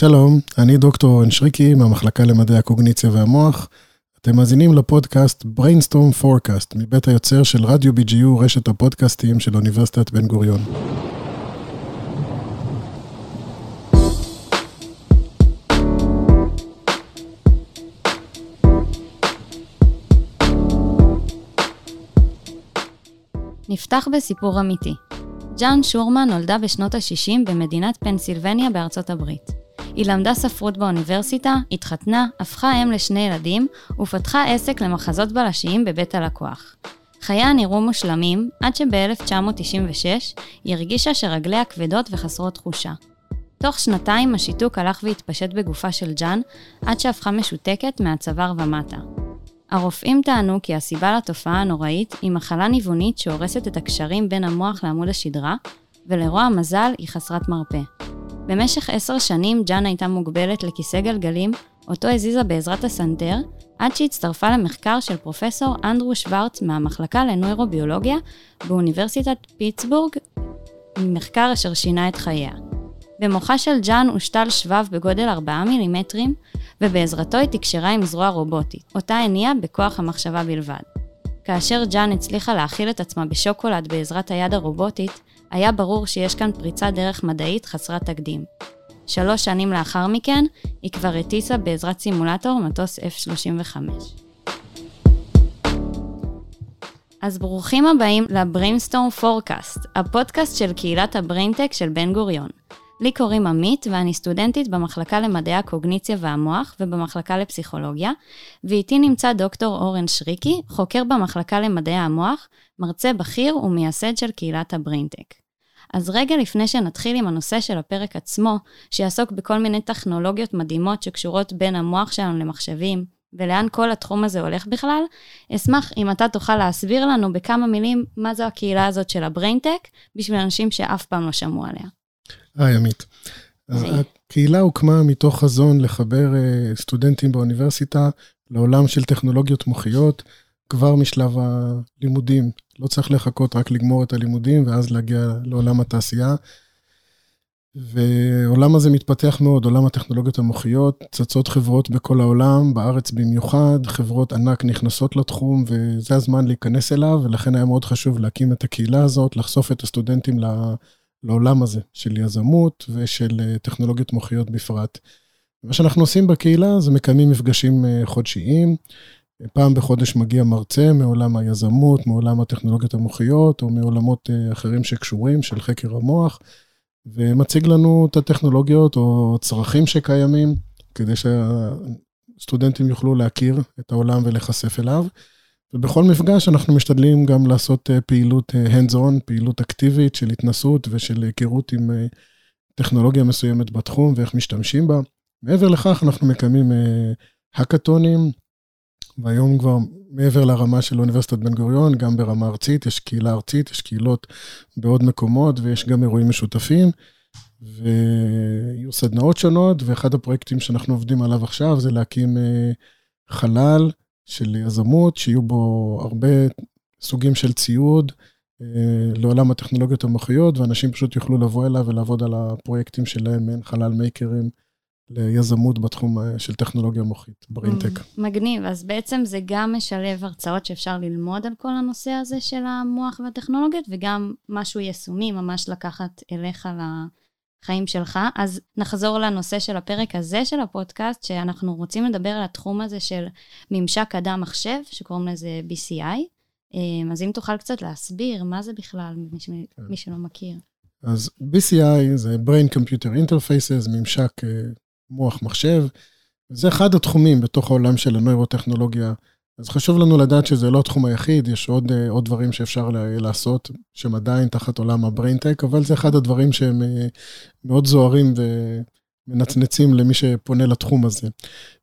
שלום, אני דוקטור אורן שריקי מהמחלקה למדעי הקוגניציה והמוח. אתם מאזינים לפודקאסט Brainstorm Forecast מבית היוצר של רדיו BGU, רשת הפודקאסטים של אוניברסיטת בן גוריון. נפתח בסיפור אמיתי. ג'אן שורמן נולדה בשנות ה-60 במדינת פנסילבניה בארצות הברית. היא למדה ספרות באוניברסיטה, התחתנה, הפכה אם לשני ילדים, ופתחה עסק למחזות בלשיים בבית הלקוח. חייה נראו מושלמים, עד שב-1996 היא הרגישה שרגליה כבדות וחסרות תחושה. תוך שנתיים השיתוק הלך והתפשט בגופה של ג'אן, עד שהפכה משותקת מהצוואר ומטה. הרופאים טענו כי הסיבה לתופעה הנוראית היא מחלה ניוונית שהורסת את הקשרים בין המוח לעמוד השדרה, ולרוע המזל היא חסרת מרפא. במשך עשר שנים ג'אן הייתה מוגבלת לכיסא גלגלים, אותו הזיזה בעזרת הסנטר, עד שהצטרפה למחקר של פרופסור אנדרו שוורץ מהמחלקה לנוירוביולוגיה באוניברסיטת פיטסבורג, מחקר אשר שינה את חייה. במוחה של ג'אן הושתל שבב בגודל 4 מילימטרים, ובעזרתו היא תקשרה עם זרוע רובוטית, אותה הניעה בכוח המחשבה בלבד. כאשר ג'אן הצליחה להאכיל את עצמה בשוקולד בעזרת היד הרובוטית, היה ברור שיש כאן פריצת דרך מדעית חסרת תקדים. שלוש שנים לאחר מכן, היא כבר הטיסה בעזרת סימולטור מטוס F-35. אז ברוכים הבאים ל Brainstorm Forecast, הפודקאסט של קהילת ה BrainTech של בן גוריון. לי קוראים עמית ואני סטודנטית במחלקה למדעי הקוגניציה והמוח ובמחלקה לפסיכולוגיה, ואיתי נמצא דוקטור אורן שריקי, חוקר במחלקה למדעי המוח, מרצה בכיר ומייסד של קהילת ה BrainTech. אז רגע לפני שנתחיל עם הנושא של הפרק עצמו, שיעסוק בכל מיני טכנולוגיות מדהימות שקשורות בין המוח שלנו למחשבים, ולאן כל התחום הזה הולך בכלל, אשמח אם אתה תוכל להסביר לנו בכמה מילים מה זו הקהילה הזאת של ה BrainTech, בשביל אנשים שאף פעם לא שמעו עליה. היי, עמית. הקהילה הוקמה מתוך חזון לחבר אה, סטודנטים באוניברסיטה לעולם של טכנולוגיות מוחיות, כבר משלב הלימודים. לא צריך לחכות רק לגמור את הלימודים ואז להגיע לעולם התעשייה. ועולם הזה מתפתח מאוד, עולם הטכנולוגיות המוחיות, צצות חברות בכל העולם, בארץ במיוחד, חברות ענק נכנסות לתחום, וזה הזמן להיכנס אליו, ולכן היה מאוד חשוב להקים את הקהילה הזאת, לחשוף את הסטודנטים לעולם הזה של יזמות ושל אה, טכנולוגיות מוחיות בפרט. מה שאנחנו עושים בקהילה זה מקיימים מפגשים אה, חודשיים. פעם בחודש מגיע מרצה מעולם היזמות, מעולם הטכנולוגיות המוחיות, או מעולמות אה, אחרים שקשורים, של חקר המוח, ומציג לנו את הטכנולוגיות או צרכים שקיימים, כדי שהסטודנטים יוכלו להכיר את העולם ולהיחשף אליו. ובכל מפגש אנחנו משתדלים גם לעשות אה, פעילות אה, hands-on, פעילות אקטיבית של התנסות ושל היכרות עם טכנולוגיה מסוימת בתחום ואיך משתמשים בה. מעבר לכך, אנחנו מקיימים האקתונים, והיום כבר מעבר לרמה של אוניברסיטת בן גוריון, גם ברמה ארצית, יש קהילה ארצית, יש קהילות בעוד מקומות, ויש גם אירועים משותפים, ויהיו סדנאות שונות, ואחד הפרויקטים שאנחנו עובדים עליו עכשיו זה להקים אה, חלל של יזמות, שיהיו בו הרבה סוגים של ציוד אה, לעולם הטכנולוגיות המוחיות, ואנשים פשוט יוכלו לבוא אליו ולעבוד על הפרויקטים שלהם, מעין חלל מייקרים. ליזמות בתחום אה, של טכנולוגיה מוחית, ברינטק. Mm, מגניב, אז בעצם זה גם משלב הרצאות שאפשר ללמוד על כל הנושא הזה של המוח והטכנולוגיות, וגם משהו יישומי, ממש לקחת אליך לחיים שלך. אז נחזור לנושא של הפרק הזה של הפודקאסט, שאנחנו רוצים לדבר על התחום הזה של ממשק אדם-מחשב, שקוראים לזה BCI. אה, אז אם תוכל קצת להסביר מה זה בכלל, מי, ש... כן. מי שלא מכיר. אז BCI זה Brain Computer Interfaces, ממשק אה, מוח מחשב. זה אחד התחומים בתוך העולם של הנוירוטכנולוגיה. אז חשוב לנו לדעת שזה לא התחום היחיד, יש עוד, אה, עוד דברים שאפשר לעשות, שהם עדיין תחת עולם הבריינטק, אבל זה אחד הדברים שהם אה, מאוד זוהרים ומנצנצים למי שפונה לתחום הזה.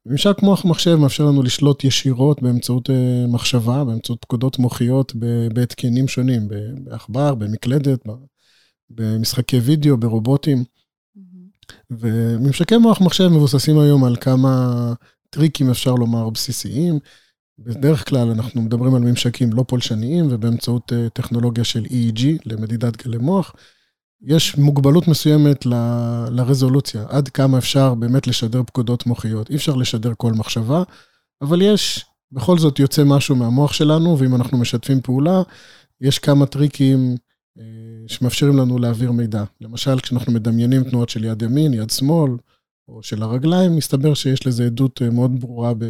ממשק מוח מחשב מאפשר לנו לשלוט ישירות באמצעות אה, מחשבה, באמצעות פקודות מוחיות בהתקנים שונים, בעכבר, במקלדת, במשחקי וידאו, ברובוטים. וממשקי מוח מחשב מבוססים היום על כמה טריקים, אפשר לומר, בסיסיים. בדרך כלל אנחנו מדברים על ממשקים לא פולשניים ובאמצעות אה, טכנולוגיה של EEG למדידת גלי מוח. יש מוגבלות מסוימת ל, לרזולוציה, עד כמה אפשר באמת לשדר פקודות מוחיות. אי אפשר לשדר כל מחשבה, אבל יש, בכל זאת יוצא משהו מהמוח שלנו, ואם אנחנו משתפים פעולה, יש כמה טריקים שמאפשרים לנו להעביר מידע. למשל, כשאנחנו מדמיינים תנועות של יד ימין, יד שמאל, או של הרגליים, מסתבר שיש לזה עדות אה, מאוד ברורה ב,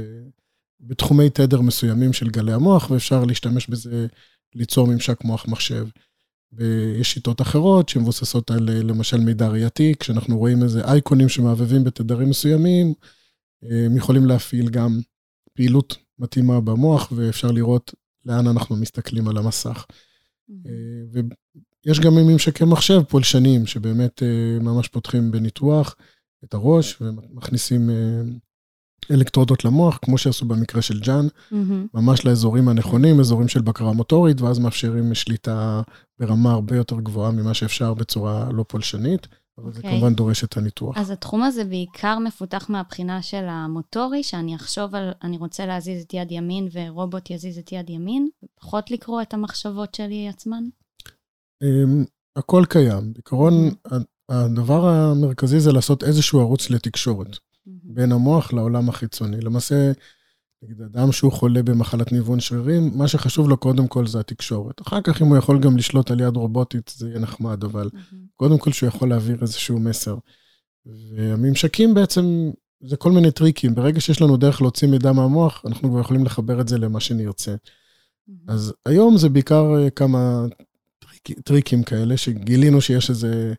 בתחומי תדר מסוימים של גלי המוח, ואפשר להשתמש בזה, ליצור ממשק מוח-מחשב. ויש שיטות אחרות שמבוססות על למשל מידע ראייתי, כשאנחנו רואים איזה אייקונים שמעבבים בתדרים מסוימים, הם יכולים להפעיל גם פעילות מתאימה במוח, ואפשר לראות לאן אנחנו מסתכלים על המסך. Mm-hmm. ויש גם ממשקי מחשב פולשניים, שבאמת ממש פותחים בניתוח את הראש ומכניסים אלקטרודות למוח, כמו שעשו במקרה של ג'אן, mm-hmm. ממש לאזורים הנכונים, אזורים של בקרה מוטורית, ואז מאפשרים שליטה ברמה הרבה יותר גבוהה ממה שאפשר בצורה לא פולשנית, אבל okay. זה אוקיי. כמובן דורש את הניתוח. אז התחום הזה בעיקר מפותח מהבחינה של המוטורי, שאני אחשוב על, אני רוצה להזיז את יד ימין ורובוט יזיז את יד ימין, פחות לקרוא את המחשבות שלי עצמן? Um, הכל קיים. בעיקרון, mm-hmm. הדבר המרכזי זה לעשות איזשהו ערוץ לתקשורת. בין המוח לעולם החיצוני. למעשה, נגיד אדם שהוא חולה במחלת ניוון שרירים, מה שחשוב לו קודם כל זה התקשורת. אחר כך, אם הוא יכול גם לשלוט על יד רובוטית, זה יהיה נחמד, אבל קודם כל שהוא יכול להעביר איזשהו מסר. והממשקים בעצם, זה כל מיני טריקים. ברגע שיש לנו דרך להוציא מידע מהמוח, אנחנו כבר יכולים לחבר את זה למה שנרצה. אז היום זה בעיקר אה, כמה טריק, טריקים כאלה, שגילינו שיש איזה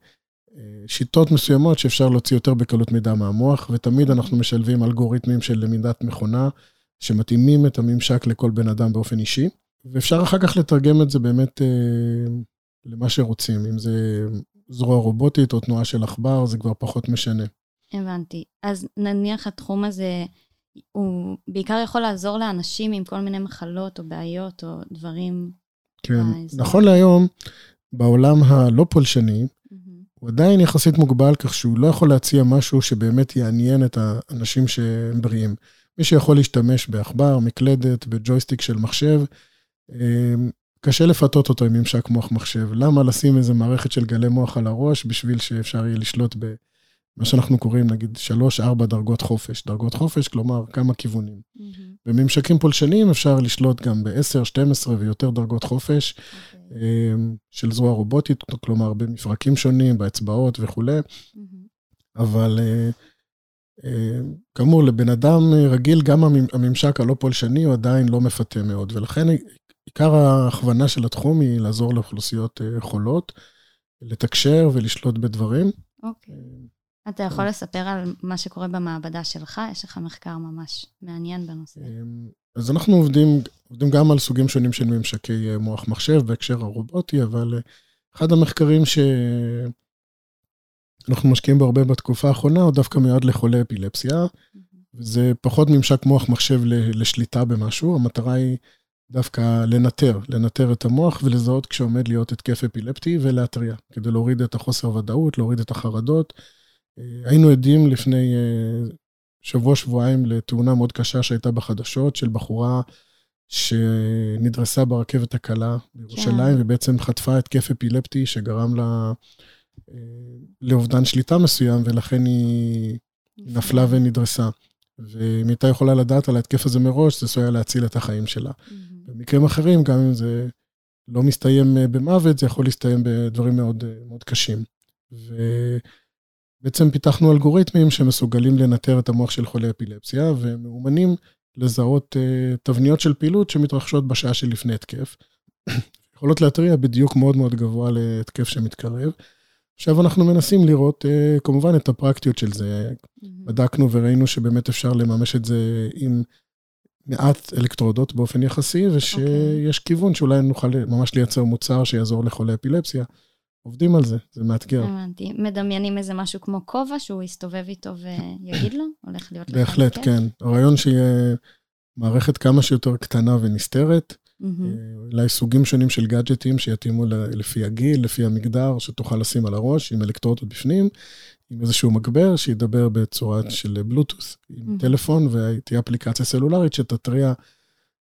שיטות מסוימות שאפשר להוציא יותר בקלות מידע מהמוח, ותמיד אנחנו משלבים אלגוריתמים של למידת מכונה, שמתאימים את הממשק לכל בן אדם באופן אישי, ואפשר אחר כך לתרגם את זה באמת אה, למה שרוצים, אם זה זרוע רובוטית או תנועה של עכבר, זה כבר פחות משנה. הבנתי. אז נניח התחום הזה, הוא בעיקר יכול לעזור לאנשים עם כל מיני מחלות או בעיות או דברים. כן, נכון להיום, בעולם הלא פולשני, הוא עדיין יחסית מוגבל, כך שהוא לא יכול להציע משהו שבאמת יעניין את האנשים שהם בריאים. מי שיכול להשתמש בעכבר, מקלדת, בג'ויסטיק של מחשב, אמ, קשה לפתות אותו עם ממשק מוח מחשב. למה לשים איזה מערכת של גלי מוח על הראש בשביל שאפשר יהיה לשלוט במה שאנחנו קוראים, נגיד, 3-4 דרגות חופש. דרגות חופש, כלומר, כמה כיוונים. Mm-hmm. בממשקים פולשניים אפשר לשלוט גם ב-10, 12 ויותר דרגות חופש. Okay. אוקיי. אמ, של זרוע רובוטית, כלומר במפרקים שונים, באצבעות וכולי, mm-hmm. אבל אה, כאמור, לבן אדם רגיל, גם הממשק הלא פולשני הוא עדיין לא מפתה מאוד, ולכן עיקר ההכוונה של התחום היא לעזור לאוכלוסיות אה, חולות, לתקשר ולשלוט בדברים. אוקיי. אתה יכול לספר על מה שקורה במעבדה שלך? יש לך מחקר ממש מעניין בנושא. אז אנחנו עובדים, עובדים גם על סוגים שונים של ממשקי אה, מוח מחשב בהקשר הרובוטי, אבל אה, אחד המחקרים שאנחנו משקיעים בו הרבה בתקופה האחרונה, הוא דווקא מיועד לחולי אפילפסיה. זה פחות ממשק מוח מחשב לשליטה במשהו, המטרה היא דווקא לנטר, לנטר את המוח ולזהות כשעומד להיות התקף אפילפטי ולהתריע, כדי להוריד את החוסר ודאות, להוריד את החרדות. אה, היינו עדים לפני שבוע-שבועיים לתאונה מאוד קשה שהייתה בחדשות של בחורה שנדרסה ברכבת הקלה בירושלים, כן. ובעצם חטפה התקף אפילפטי שגרם לה אה, לאובדן שליטה מסוים, ולכן היא נפלה ונדרסה. ואם הייתה יכולה לדעת על ההתקף הזה מראש, זה עשוי להציל את החיים שלה. במקרים אחרים, גם אם זה לא מסתיים אה, במוות, זה יכול להסתיים בדברים מאוד, אה, מאוד קשים. ו... בעצם פיתחנו אלגוריתמים שמסוגלים לנטר את המוח של חולי אפילפסיה, ומאומנים לזהות uh, תבניות של פעילות שמתרחשות בשעה שלפני התקף. יכולות להתריע בדיוק מאוד מאוד גבוה להתקף שמתקרב. עכשיו אנחנו מנסים לראות uh, כמובן את הפרקטיות של זה. בדקנו וראינו שבאמת אפשר לממש את זה עם מעט אלקטרודות באופן יחסי, ושיש אוקיי. okay. כיוון שאולי נוכל ממש לייצר מוצר שיעזור לחולי אפילפסיה. עובדים על זה, זה מאתגר. הבנתי. מדמיינים איזה משהו כמו כובע שהוא יסתובב איתו ויגיד לו? הולך להיות לך בהחלט, כן. הרעיון שיהיה מערכת כמה שיותר קטנה ונסתרת, אה, אולי סוגים שונים של גאדג'טים שיתאימו לפי הגיל, לפי המגדר, שתוכל לשים על הראש עם אלקטרודות בפנים, עם איזשהו מגבר שידבר בצורה של בלוטוס, עם טלפון, ותהיה אפליקציה סלולרית שתתריע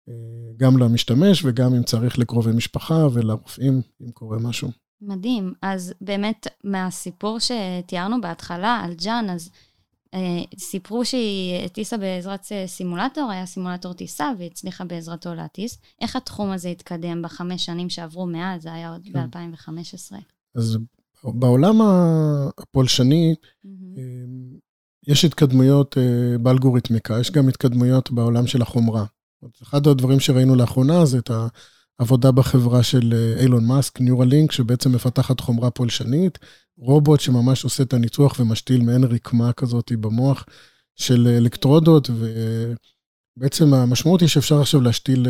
אה, גם למשתמש וגם אם צריך לקרובי משפחה ולרופאים, אם קורה משהו. מדהים. אז באמת, מהסיפור שתיארנו בהתחלה על ג'אן, אז אה, סיפרו שהיא הטיסה בעזרת אה, סימולטור, היה סימולטור טיסה, והיא הצליחה בעזרתו להטיס. איך התחום הזה התקדם בחמש שנים שעברו מאז? זה היה עוד כן. ב-2015. אז בעולם הפולשני, mm-hmm. יש התקדמויות באלגוריתמיקה, יש גם התקדמויות בעולם של החומרה. אחד הדברים שראינו לאחרונה זה את העבודה בחברה של אילון מאסק, ניורלינק, שבעצם מפתחת חומרה פולשנית, רובוט שממש עושה את הניתוח ומשתיל מעין רקמה כזאת במוח של אלקטרודות, ובעצם המשמעות היא שאפשר עכשיו להשתיל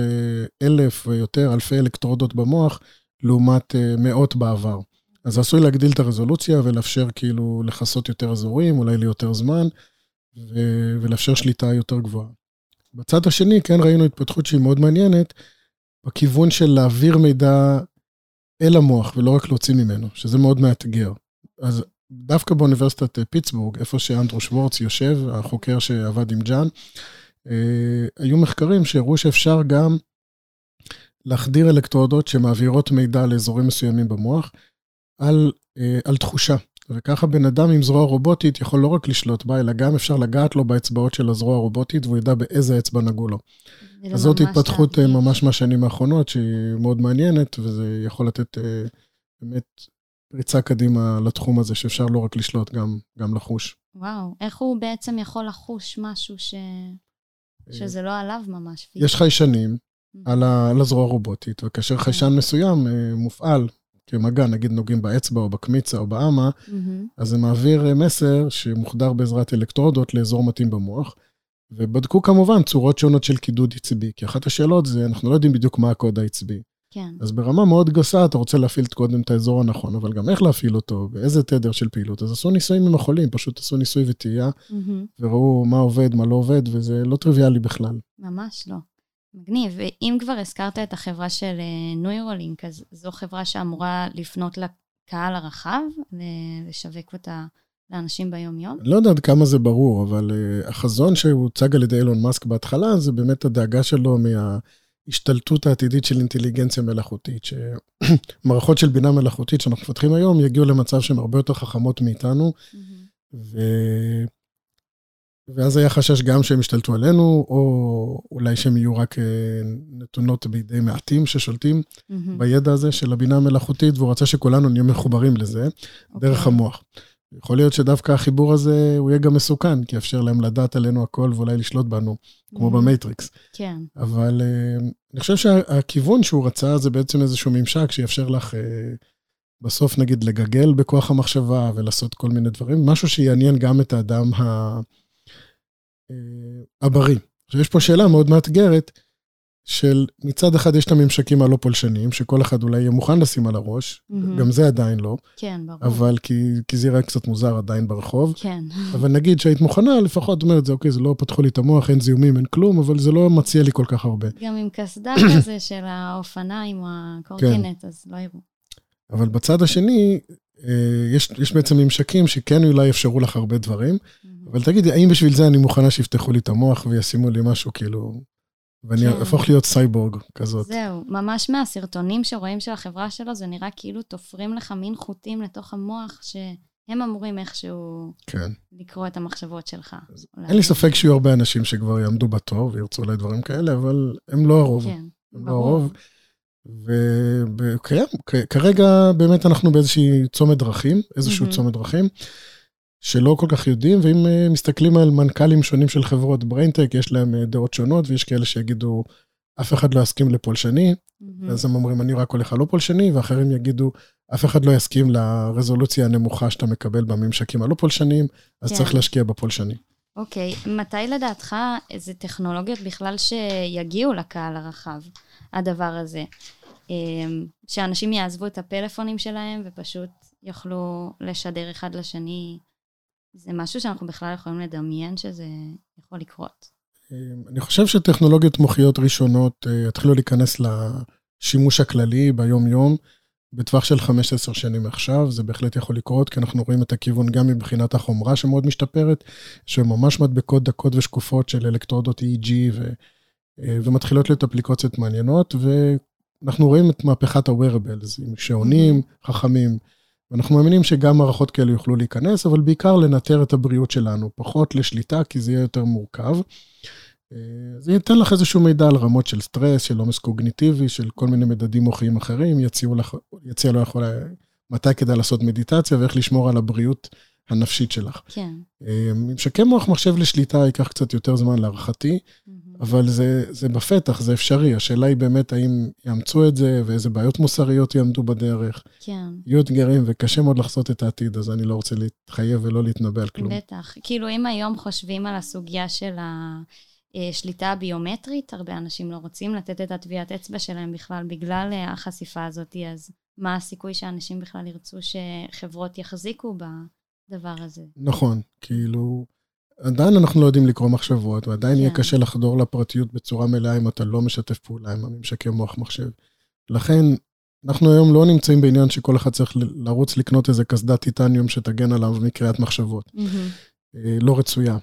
אלף ויותר, אלפי אלקטרודות במוח, לעומת מאות בעבר. אז עשוי להגדיל את הרזולוציה ולאפשר כאילו לכסות יותר אזורים, אולי ליותר זמן, ו- ולאפשר שליטה יותר גבוהה. בצד השני, כן ראינו התפתחות שהיא מאוד מעניינת, בכיוון של להעביר מידע אל המוח ולא רק להוציא ממנו, שזה מאוד מאתגר. אז דווקא באוניברסיטת פיטסבורג, איפה שאנדרו שוורץ יושב, החוקר שעבד עם ג'אן, אה, היו מחקרים שהראו שאפשר גם להחדיר אלקטרודות שמעבירות מידע לאזורים מסוימים במוח על, אה, על תחושה. וככה בן אדם עם זרוע רובוטית יכול לא רק לשלוט בה, אלא גם אפשר לגעת לו באצבעות של הזרוע הרובוטית, והוא ידע באיזה אצבע נגעו לו. אז זאת התפתחות להדגיש. ממש מהשנים האחרונות, שהיא מאוד מעניינת, וזה יכול לתת אה, באמת פריצה קדימה לתחום הזה, שאפשר לא רק לשלוט, גם, גם לחוש. וואו, איך הוא בעצם יכול לחוש משהו ש... שזה לא עליו ממש? יש חיישנים mm. על, ה... על הזרוע הרובוטית, וכאשר כן. חיישן מסוים אה, מופעל כמגע, נגיד נוגעים באצבע או בקמיצה או באמה. אז זה מעביר אה, מסר שמוחדר בעזרת אלקטרודות לאזור מתאים במוח. ובדקו כמובן צורות שונות של קידוד עצבי, כי אחת השאלות זה, אנחנו לא יודעים בדיוק מה הקוד העצבי. כן. אז ברמה מאוד גסה אתה רוצה להפעיל קודם את האזור הנכון, אבל גם איך להפעיל אותו, באיזה תדר של פעילות. אז עשו ניסויים עם החולים, פשוט עשו ניסוי וטעייה, mm-hmm. וראו מה עובד, מה לא עובד, וזה לא טריוויאלי בכלל. ממש לא. מגניב. ואם כבר הזכרת את החברה של נוירולינק, אז זו חברה שאמורה לפנות לקהל הרחב, לשווק אותה לאנשים ביום-יום? לא יודע עד כמה זה ברור, אבל uh, החזון שהוצג על ידי אילון מאסק בהתחלה, זה באמת הדאגה שלו מההשתלטות העתידית של אינטליגנציה מלאכותית, שמערכות של בינה מלאכותית שאנחנו מפתחים היום יגיעו למצב שהן הרבה יותר חכמות מאיתנו, mm-hmm. ו... ואז היה חשש גם שהם ישתלטו עלינו, או אולי שהם יהיו רק אה, נתונות בידי מעטים ששולטים mm-hmm. בידע הזה של הבינה המלאכותית, והוא רצה שכולנו נהיה מחוברים לזה, אוקיי. דרך המוח. יכול להיות שדווקא החיבור הזה, הוא יהיה גם מסוכן, כי יאפשר להם לדעת עלינו הכל ואולי לשלוט בנו, כמו mm-hmm. במטריקס. כן. אבל uh, אני חושב שהכיוון שהוא רצה זה בעצם איזשהו ממשק שיאפשר לך uh, בסוף, נגיד, לגגל בכוח המחשבה ולעשות כל מיני דברים, משהו שיעניין גם את האדם ה... uh, הבריא. עכשיו, יש פה שאלה מאוד מאתגרת, של מצד אחד יש את הממשקים הלא פולשניים, שכל אחד אולי יהיה מוכן לשים על הראש, mm-hmm. גם זה עדיין לא. כן, ברור. אבל כי, כי זה יראה קצת מוזר עדיין ברחוב. כן. אבל נגיד שהיית מוכנה, לפחות אומרת, זה אוקיי, זה לא פתחו לי את המוח, אין זיהומים, אין כלום, אבל זה לא מציע לי כל כך הרבה. גם עם קסדה כזה של האופניים או הקורקינט, כן. אז לא יראו. אבל בצד השני, אה, יש, יש בעצם ממשקים שכן אולי יאפשרו לך הרבה דברים, mm-hmm. אבל תגידי, האם בשביל זה אני מוכנה שיפתחו לי את המוח וישימו לי משהו כאילו ואני כן. אהפוך להיות סייבורג כזאת. זהו, ממש מהסרטונים שרואים של החברה שלו, זה נראה כאילו תופרים לך מין חוטים לתוך המוח, שהם אמורים איכשהו כן. לקרוא את המחשבות שלך. אין לי ספק שיהיו הרבה אנשים שכבר יעמדו בתור וירצו אולי דברים כאלה, אבל הם לא הרוב. כן, הם לא הרוב. וכרגע באמת אנחנו באיזושהי צומת דרכים, איזשהו mm-hmm. צומת דרכים. שלא כל כך יודעים, ואם אה, מסתכלים על מנכ"לים שונים של חברות BrainTech, יש להם אה, דעות שונות, ויש כאלה שיגידו, אף אחד לא יסכים לפולשני, mm-hmm. אז הם אומרים, אני רק הולך על לא פולשני, ואחרים יגידו, אף אחד לא יסכים לרזולוציה הנמוכה שאתה מקבל בממשקים הלא פולשניים, אז כן. צריך להשקיע בפולשני. אוקיי, okay. מתי לדעתך איזה טכנולוגיות בכלל שיגיעו לקהל הרחב, הדבר הזה? אמ, שאנשים יעזבו את הפלאפונים שלהם ופשוט יוכלו לשדר אחד לשני זה משהו שאנחנו בכלל יכולים לדמיין שזה יכול לקרות. אמ, אני חושב שטכנולוגיות מוחיות ראשונות אה, יתחילו להיכנס לשימוש הכללי ביום-יום, בטווח של 15 שנים עכשיו, זה בהחלט יכול לקרות, כי אנחנו רואים את הכיוון גם מבחינת החומרה שמאוד משתפרת, שממש מדבקות דקות ושקופות של אלקטרודות EEG, ו, אה, ומתחילות להיות אפליקציות מעניינות, אנחנו רואים את מהפכת ה-wearables, עם שעונים חכמים, ואנחנו מאמינים שגם מערכות כאלה יוכלו להיכנס, אבל בעיקר לנטר את הבריאות שלנו, פחות לשליטה, כי זה יהיה יותר מורכב. אה, זה ייתן לך איזשהו מידע על רמות של סטרס, של עומס קוגניטיבי, של כל מיני מדדים מוחיים אחרים, יציעו לך, יציע לו יכול, מתי כדאי לעשות מדיטציה ואיך לשמור על הבריאות הנפשית שלך. כן. ממשקי מוח מחשב לשליטה ייקח קצת יותר זמן להערכתי, אבל זה, זה בפתח, זה אפשרי. השאלה היא באמת האם יאמצו את זה, ואיזה בעיות מוסריות יעמדו בדרך. כן. יהיו אתגרים, וקשה מאוד לחזות את העתיד, אז אני לא רוצה להתחייב ולא להתנבא על כלום. בטח. כאילו, אם היום חושבים על הסוגיה של השליטה הביומטרית, הרבה אנשים לא רוצים לתת את הטביעת אצבע שלהם בכלל בגלל החשיפה הזאת, אז מה הסיכוי שאנשים בכלל ירצו שחברות יחזיקו בדבר הזה? נכון, כאילו... עדיין אנחנו לא יודעים לקרוא מחשבות, ועדיין כן. יהיה קשה לחדור לפרטיות בצורה מלאה אם אתה לא משתף פעולה עם הממשקי מוח מחשב. לכן, אנחנו היום לא נמצאים בעניין שכל אחד צריך לרוץ לקנות איזה קסדת טיטניום שתגן עליו מקריאת מחשבות. Mm-hmm. לא רצויה.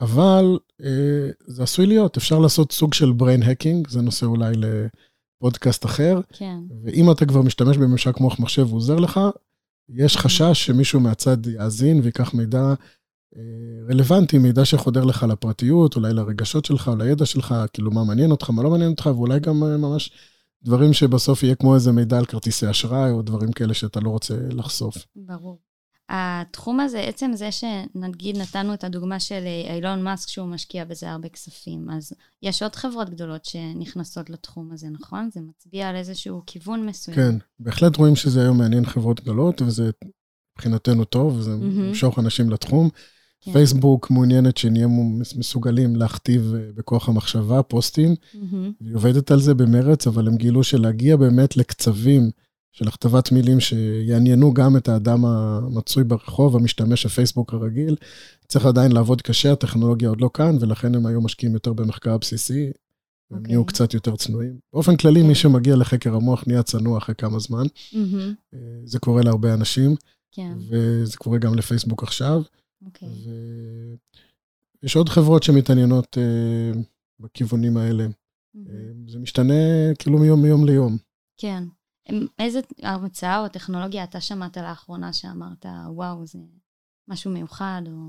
אבל אה, זה עשוי להיות, אפשר לעשות סוג של brain hacking, זה נושא אולי לפודקאסט אחר. כן. ואם אתה כבר משתמש בממשק מוח מחשב והוא עוזר לך, יש חשש שמישהו מהצד יאזין ויקח מידע רלוונטי, מידע שחודר לך לפרטיות, אולי לרגשות שלך, או לידע שלך, כאילו מה מעניין אותך, מה לא מעניין אותך, ואולי גם אה, ממש דברים שבסוף יהיה כמו איזה מידע על כרטיסי אשראי, או דברים כאלה שאתה לא רוצה לחשוף. ברור. התחום הזה, עצם זה שנגיד נתנו את הדוגמה של אה, אילון מאסק, שהוא משקיע בזה הרבה כספים, אז יש עוד חברות גדולות שנכנסות לתחום הזה, נכון? זה מצביע על איזשהו כיוון מסוים. כן, בהחלט רואים שזה היום מעניין חברות גדולות, וזה מבחינתנו טוב, וזה mm-hmm. אנשים לתחום. כן. פייסבוק מעוניינת שנהיה מסוגלים להכתיב אה, בכוח המחשבה פוסטים, mm-hmm. היא עובדת על זה במרץ, אבל הם גילו שלהגיע באמת לקצבים של הכתבת מילים שיעניינו גם את האדם המצוי ברחוב, המשתמש הפייסבוק הרגיל, צריך עדיין לעבוד קשה, הטכנולוגיה עוד לא כאן, ולכן הם היו משקיעים יותר במחקר בסיסי, הם okay. נהיו אוקיי. קצת יותר צנועים. באופן כללי, okay. מי כן. שמגיע לחקר המוח נהיה צנוע אחרי כמה זמן. Mm-hmm. זה קורה להרבה אנשים, כן. וזה קורה גם לפייסבוק עכשיו. אוקיי. ויש עוד חברות שמתעניינות uh, בכיוונים האלה. Mm-hmm. Uh, זה משתנה כאילו מיום מיום ליום. כן. איזה הרצאה או טכנולוגיה אתה שמעת לאחרונה שאמרת, וואו, זה משהו מיוחד, או...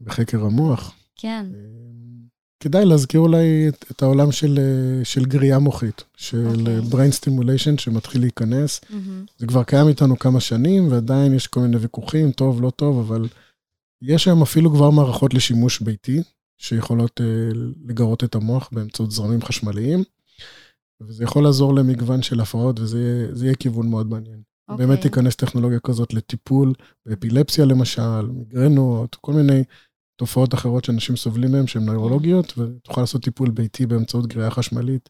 בחקר המוח? כן. Uh, כדאי להזכיר אולי את, את העולם של, של גריעה מוחית, של okay. אוקיי. brain stimulation שמתחיל להיכנס. Mm-hmm. זה כבר קיים איתנו כמה שנים, ועדיין יש כל מיני ויכוחים, טוב, לא טוב, אבל יש היום אפילו כבר מערכות לשימוש ביתי, שיכולות uh, לגרות את המוח באמצעות זרמים חשמליים, וזה יכול לעזור למגוון של הפרעות, וזה יהיה כיוון מאוד מעניין. Okay. באמת אוקיי. תיכנס טכנולוגיה כזאת לטיפול באפילפסיה למשל, מיגרנות, כל מיני תופעות אחרות שאנשים סובלים מהן, שהן נוירולוגיות, ותוכל לעשות טיפול ביתי באמצעות גריעה חשמלית.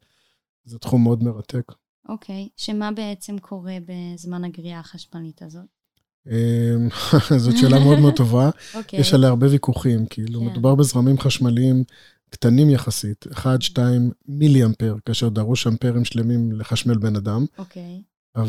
זה תחום מאוד מרתק. אוקיי, okay. שמה בעצם קורה בזמן הגריעה החשמלית הזאת? אמ, זאת שאלה מאוד מאוד טובה. okay. אוקיי. יש עליה הרבה ויכוחים, כאילו, yeah. כן. מדובר בזרמים חשמליים קטנים יחסית, 1-2 מילי אמפר, כאשר דרוש אמפרים שלמים לחשמל בן אדם. אוקיי. Okay.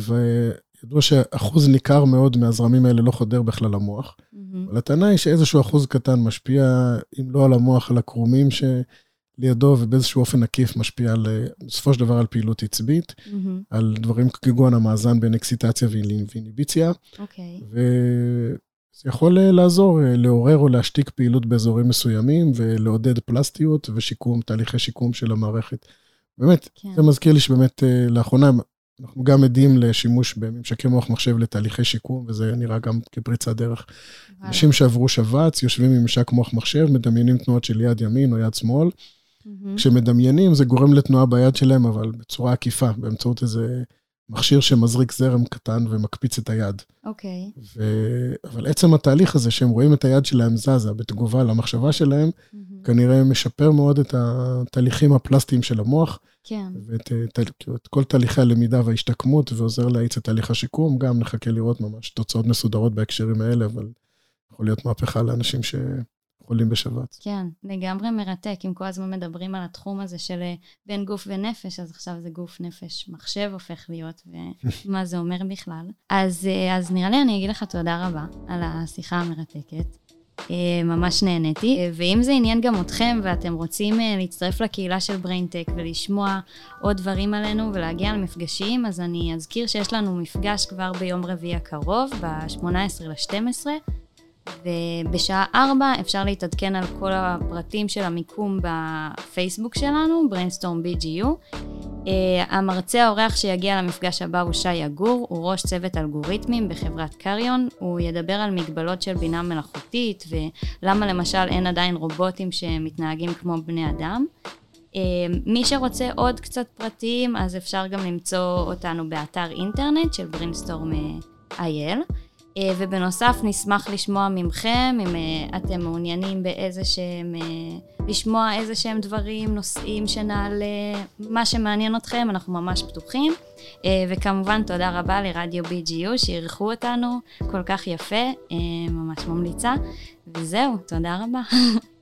ידוע שאחוז ניכר מאוד מהזרמים האלה לא חודר בכלל למוח. Mm-hmm. אבל הטענה היא שאיזשהו אחוז קטן משפיע, אם לא על המוח, על הקרומים שלידו, ובאיזשהו אופן עקיף משפיע על, בסופו של דבר על פעילות עצבית, mm-hmm. על דברים כגון המאזן בין אקסיטציה ואיניביציה. אוקיי. Okay. וזה יכול לעזור, לעורר או להשתיק פעילות באזורים מסוימים, ולעודד פלסטיות ושיקום, תהליכי שיקום של המערכת. באמת, כן. זה מזכיר לי שבאמת לאחרונה אנחנו גם עדים לשימוש בממשקי מוח מחשב לתהליכי שיקום, וזה נראה גם כפריצת דרך. אנשים שעברו שבץ, יושבים עם ממשק מוח מחשב, מדמיינים תנועות של יד ימין או יד שמאל. כשמדמיינים זה גורם לתנועה ביד שלהם, אבל בצורה עקיפה, באמצעות איזה מכשיר שמזריק זרם קטן ומקפיץ את היד. אוקיי. Okay. ו... אבל עצם התהליך הזה, שהם רואים את היד שלהם זזה בתגובה למחשבה שלהם, mm-hmm. כנראה משפר מאוד את התהליכים הפלסטיים של המוח. כן. ואת את, את כל תהליכי הלמידה וההשתקמות, ועוזר להאיץ את תהליך השיקום. גם נחכה לראות ממש תוצאות מסודרות בהקשרים האלה, אבל יכול להיות מהפכה לאנשים ש... חולים בשבץ. כן, לגמרי מרתק. אם כל הזמן מדברים על התחום הזה של אה, בין גוף ונפש, אז עכשיו זה גוף נפש מחשב הופך להיות, ומה זה אומר בכלל. אז, אה, אז נראה לי אני אגיד לך תודה רבה על השיחה המרתקת. ממש נהניתי. ואם זה עניין גם אתכם ואתם רוצים להצטרף לקהילה של בריינטק ולשמוע עוד דברים עלינו ולהגיע למפגשים, אז אני אזכיר שיש לנו מפגש כבר ביום רביעי הקרוב, ב-18 ל-12. ובשעה 4 אפשר להתעדכן על כל הפרטים של המיקום בפייסבוק שלנו, brainstorm BGU. Uh, המרצה האורח שיגיע למפגש הבא הוא שי יגור, הוא ראש צוות אלגוריתמים בחברת קריון. הוא ידבר על מגבלות של בינה מלאכותית ולמה למשל אין עדיין רובוטים שמתנהגים כמו בני אדם. אה, מי שרוצה עוד קצת פרטים, אז אפשר גם למצוא אותנו באתר אינטרנט של Brainstorm IL. אה, ובנוסף נשמח לשמוע מכם, אם אה, אתם מעוניינים באיזה שהם, אה, לשמוע איזה שהם דברים, נושאים שנעלה, מה שמעניין אתכם, אנחנו ממש פתוחים. וכמובן תודה רבה לרדיו BGU שאירחו אותנו כל כך יפה, ממש ממליצה. וזהו, תודה רבה.